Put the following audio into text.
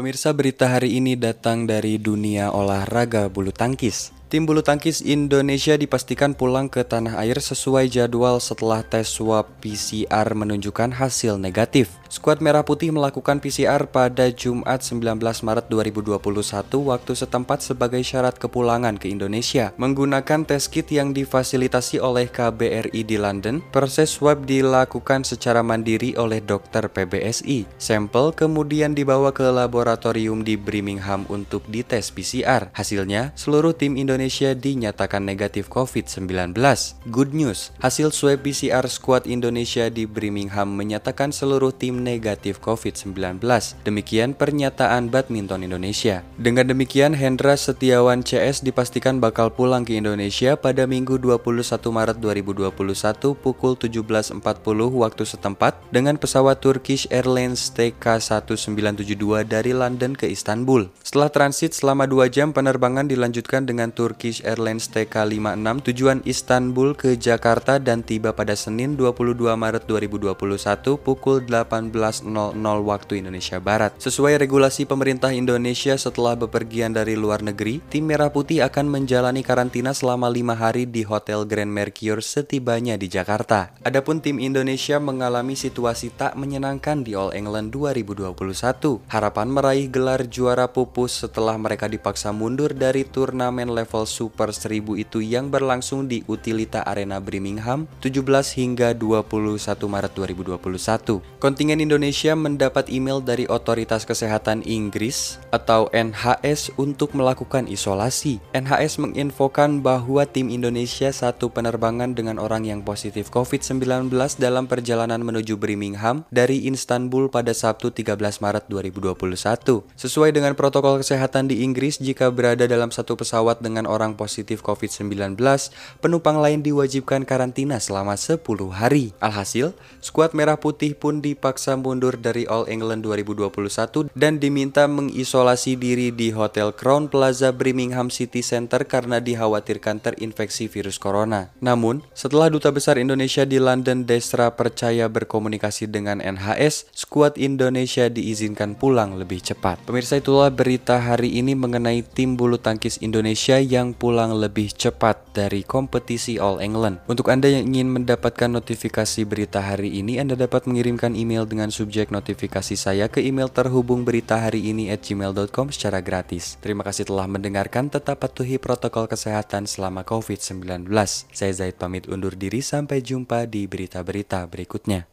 Pemirsa berita hari ini datang dari dunia olahraga bulu tangkis. Tim bulu tangkis Indonesia dipastikan pulang ke tanah air sesuai jadwal setelah tes swab PCR menunjukkan hasil negatif. Skuad Merah Putih melakukan PCR pada Jumat 19 Maret 2021 waktu setempat sebagai syarat kepulangan ke Indonesia. Menggunakan tes kit yang difasilitasi oleh KBRI di London, proses swab dilakukan secara mandiri oleh dokter PBSI. Sampel kemudian dibawa ke laboratorium di Birmingham untuk dites PCR. Hasilnya, seluruh tim Indonesia Indonesia dinyatakan negatif COVID-19. Good news, hasil swab PCR skuad Indonesia di Birmingham menyatakan seluruh tim negatif COVID-19. Demikian pernyataan badminton Indonesia. Dengan demikian, Hendra Setiawan CS dipastikan bakal pulang ke Indonesia pada Minggu 21 Maret 2021 pukul 17.40 waktu setempat dengan pesawat Turkish Airlines TK1972 dari London ke Istanbul. Setelah transit selama 2 jam, penerbangan dilanjutkan dengan tur Turkish Airlines TK56 tujuan Istanbul ke Jakarta dan tiba pada Senin 22 Maret 2021 pukul 18.00 waktu Indonesia Barat. Sesuai regulasi pemerintah Indonesia setelah bepergian dari luar negeri, tim Merah Putih akan menjalani karantina selama lima hari di Hotel Grand Mercure setibanya di Jakarta. Adapun tim Indonesia mengalami situasi tak menyenangkan di All England 2021. Harapan meraih gelar juara pupus setelah mereka dipaksa mundur dari turnamen level level Super 1000 itu yang berlangsung di Utilita Arena Birmingham 17 hingga 21 Maret 2021. Kontingen Indonesia mendapat email dari Otoritas Kesehatan Inggris atau NHS untuk melakukan isolasi. NHS menginfokan bahwa tim Indonesia satu penerbangan dengan orang yang positif COVID-19 dalam perjalanan menuju Birmingham dari Istanbul pada Sabtu 13 Maret 2021. Sesuai dengan protokol kesehatan di Inggris, jika berada dalam satu pesawat dengan orang positif COVID-19, penumpang lain diwajibkan karantina selama 10 hari. Alhasil, skuad Merah Putih pun dipaksa mundur dari All England 2021 dan diminta mengisolasi diri di Hotel Crown Plaza Birmingham City Center karena dikhawatirkan terinfeksi virus corona. Namun, setelah Duta Besar Indonesia di London Desra percaya berkomunikasi dengan NHS, skuad Indonesia diizinkan pulang lebih cepat. Pemirsa itulah berita hari ini mengenai tim bulu tangkis Indonesia yang yang pulang lebih cepat dari kompetisi All England. Untuk Anda yang ingin mendapatkan notifikasi berita hari ini, Anda dapat mengirimkan email dengan subjek notifikasi saya ke email terhubung berita hari ini at gmail.com secara gratis. Terima kasih telah mendengarkan, tetap patuhi protokol kesehatan selama COVID-19. Saya Zaid pamit undur diri, sampai jumpa di berita-berita berikutnya.